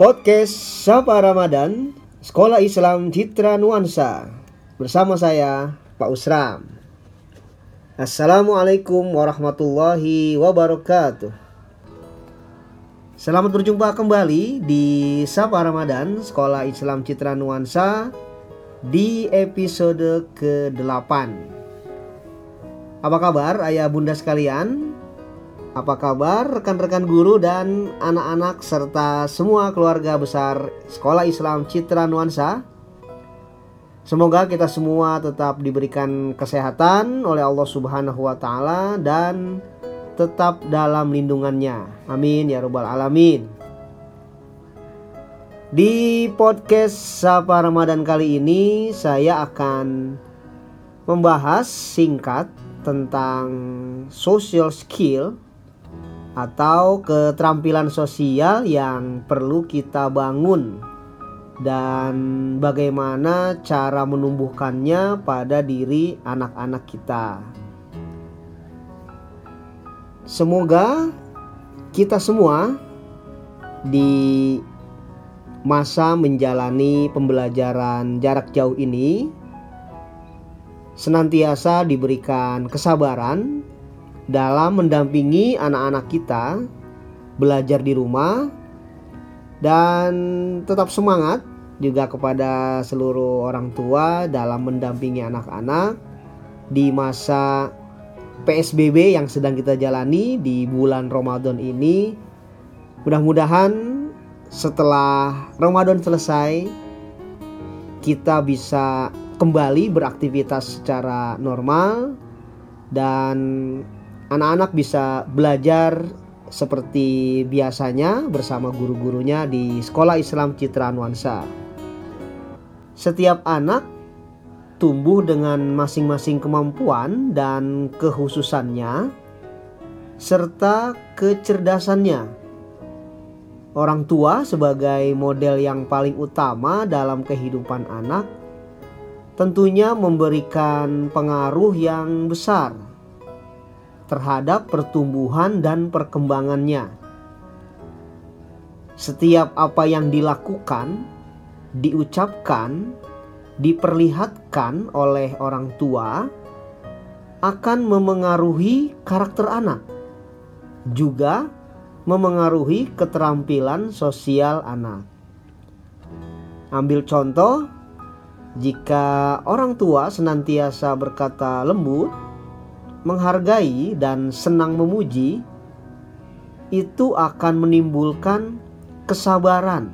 Podcast Sapa Ramadan Sekolah Islam Citra Nuansa. Bersama saya Pak Usram. Assalamualaikum warahmatullahi wabarakatuh. Selamat berjumpa kembali di Sapa Ramadan Sekolah Islam Citra Nuansa Di episode ke-8 Apa kabar ayah bunda sekalian? Apa kabar rekan-rekan guru dan anak-anak serta semua keluarga besar Sekolah Islam Citra Nuansa? Semoga kita semua tetap diberikan kesehatan oleh Allah Subhanahu wa taala dan tetap dalam lindungannya. Amin ya rabbal alamin. Di podcast Sapa Ramadan kali ini saya akan membahas singkat tentang social skill atau keterampilan sosial yang perlu kita bangun dan bagaimana cara menumbuhkannya pada diri anak-anak kita. Semoga kita semua di masa menjalani pembelajaran jarak jauh ini senantiasa diberikan kesabaran dalam mendampingi anak-anak kita belajar di rumah dan tetap semangat juga kepada seluruh orang tua dalam mendampingi anak-anak di masa PSBB yang sedang kita jalani di bulan Ramadan ini. Mudah-mudahan setelah Ramadan selesai kita bisa kembali beraktivitas secara normal dan anak-anak bisa belajar seperti biasanya bersama guru-gurunya di Sekolah Islam Citra Nuansa. Setiap anak tumbuh dengan masing-masing kemampuan dan kehususannya serta kecerdasannya. Orang tua sebagai model yang paling utama dalam kehidupan anak tentunya memberikan pengaruh yang besar terhadap pertumbuhan dan perkembangannya. Setiap apa yang dilakukan, diucapkan, diperlihatkan oleh orang tua akan memengaruhi karakter anak, juga memengaruhi keterampilan sosial anak. Ambil contoh, jika orang tua senantiasa berkata lembut, menghargai dan senang memuji itu akan menimbulkan kesabaran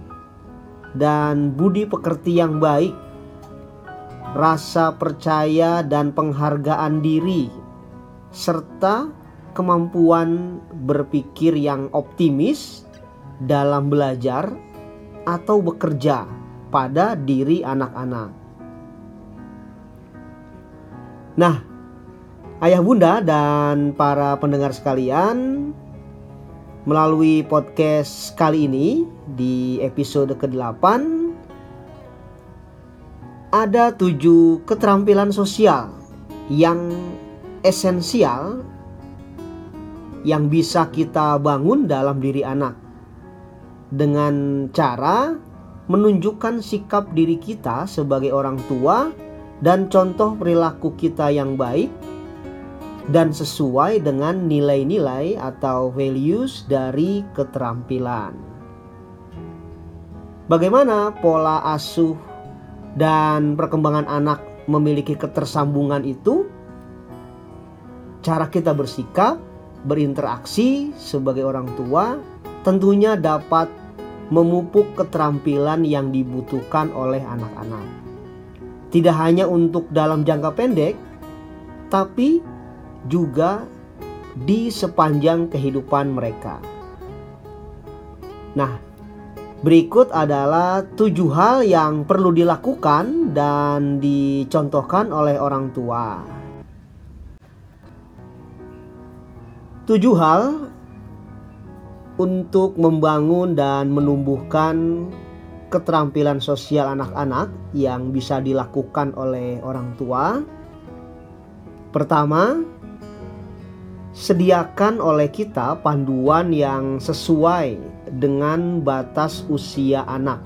dan budi pekerti yang baik, rasa percaya dan penghargaan diri, serta kemampuan berpikir yang optimis dalam belajar atau bekerja pada diri anak-anak. Nah, Ayah Bunda dan para pendengar sekalian, melalui podcast kali ini di episode ke-8 ada tujuh keterampilan sosial yang esensial yang bisa kita bangun dalam diri anak dengan cara menunjukkan sikap diri kita sebagai orang tua dan contoh perilaku kita yang baik dan sesuai dengan nilai-nilai atau values dari keterampilan. Bagaimana pola asuh dan perkembangan anak memiliki ketersambungan itu? Cara kita bersikap, berinteraksi sebagai orang tua tentunya dapat memupuk keterampilan yang dibutuhkan oleh anak-anak. Tidak hanya untuk dalam jangka pendek, tapi juga di sepanjang kehidupan mereka. Nah, berikut adalah tujuh hal yang perlu dilakukan dan dicontohkan oleh orang tua. Tujuh hal untuk membangun dan menumbuhkan keterampilan sosial anak-anak yang bisa dilakukan oleh orang tua. Pertama, sediakan oleh kita panduan yang sesuai dengan batas usia anak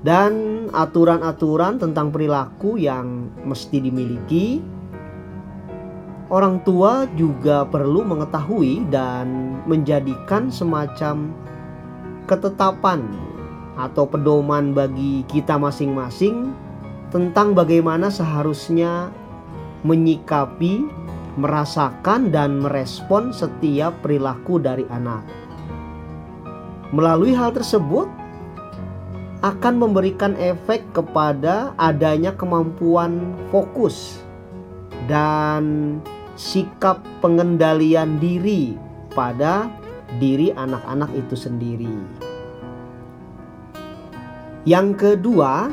dan aturan-aturan tentang perilaku yang mesti dimiliki. Orang tua juga perlu mengetahui dan menjadikan semacam ketetapan atau pedoman bagi kita masing-masing tentang bagaimana seharusnya menyikapi, merasakan, dan merespon setiap perilaku dari anak. Melalui hal tersebut, akan memberikan efek kepada adanya kemampuan fokus dan sikap pengendalian diri pada diri anak-anak itu sendiri. Yang kedua,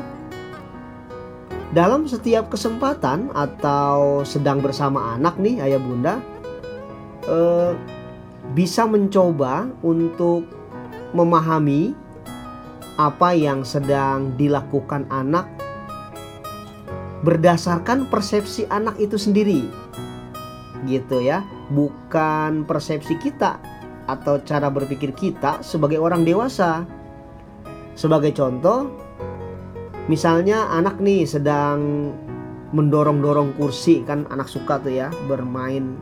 dalam setiap kesempatan atau sedang bersama anak nih ayah bunda eh, bisa mencoba untuk memahami apa yang sedang dilakukan anak berdasarkan persepsi anak itu sendiri. Gitu ya, bukan persepsi kita atau cara berpikir kita sebagai orang dewasa. Sebagai contoh, misalnya anak nih sedang mendorong-dorong kursi kan anak suka tuh ya bermain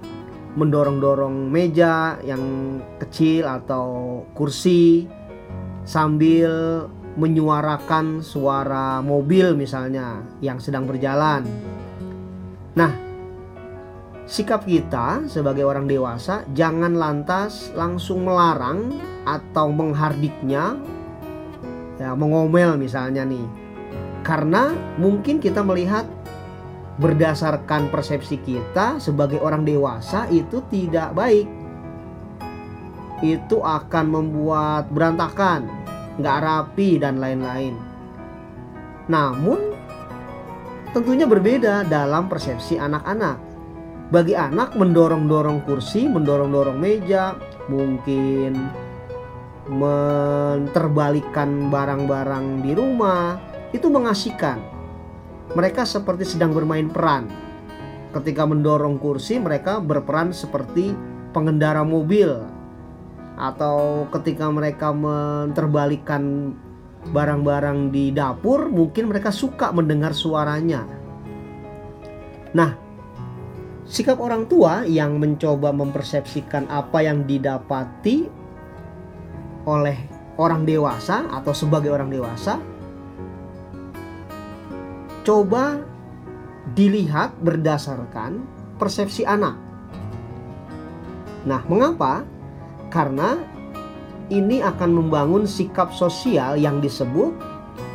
mendorong-dorong meja yang kecil atau kursi sambil menyuarakan suara mobil misalnya yang sedang berjalan. Nah, sikap kita sebagai orang dewasa jangan lantas langsung melarang atau menghardiknya ya mengomel misalnya nih. Karena mungkin kita melihat berdasarkan persepsi kita sebagai orang dewasa itu tidak baik itu akan membuat berantakan, nggak rapi dan lain-lain. Namun tentunya berbeda dalam persepsi anak-anak. Bagi anak mendorong-dorong kursi, mendorong-dorong meja, mungkin menterbalikan barang-barang di rumah, itu mengasihkan. Mereka seperti sedang bermain peran. Ketika mendorong kursi, mereka berperan seperti pengendara mobil atau ketika mereka menterbalikan barang-barang di dapur mungkin mereka suka mendengar suaranya. Nah, sikap orang tua yang mencoba mempersepsikan apa yang didapati oleh orang dewasa atau sebagai orang dewasa coba dilihat berdasarkan persepsi anak. Nah, mengapa? Karena ini akan membangun sikap sosial yang disebut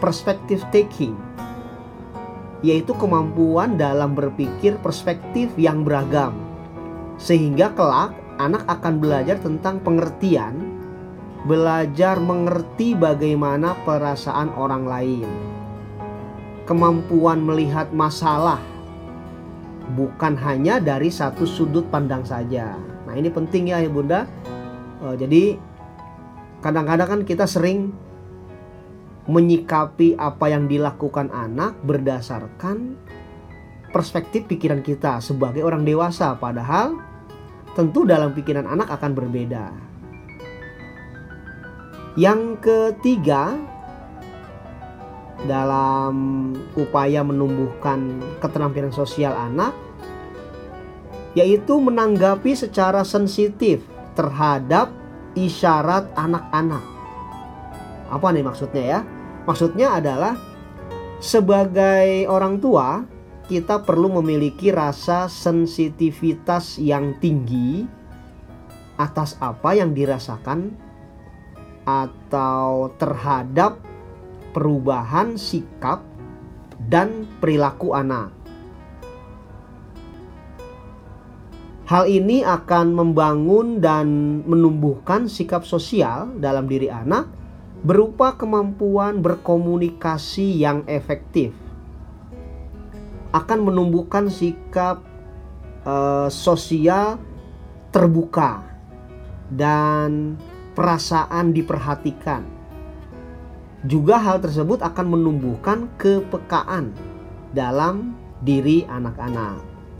perspective taking yaitu kemampuan dalam berpikir perspektif yang beragam sehingga kelak anak akan belajar tentang pengertian belajar mengerti bagaimana perasaan orang lain kemampuan melihat masalah bukan hanya dari satu sudut pandang saja. Nah ini penting ya bunda Uh, jadi kadang-kadang kan kita sering menyikapi apa yang dilakukan anak berdasarkan perspektif pikiran kita sebagai orang dewasa. Padahal tentu dalam pikiran anak akan berbeda. Yang ketiga dalam upaya menumbuhkan keterampilan sosial anak yaitu menanggapi secara sensitif terhadap isyarat anak-anak. Apa nih maksudnya ya? Maksudnya adalah sebagai orang tua kita perlu memiliki rasa sensitivitas yang tinggi atas apa yang dirasakan atau terhadap perubahan sikap dan perilaku anak. Hal ini akan membangun dan menumbuhkan sikap sosial dalam diri anak berupa kemampuan berkomunikasi yang efektif. Akan menumbuhkan sikap uh, sosial terbuka dan perasaan diperhatikan. Juga hal tersebut akan menumbuhkan kepekaan dalam diri anak-anak.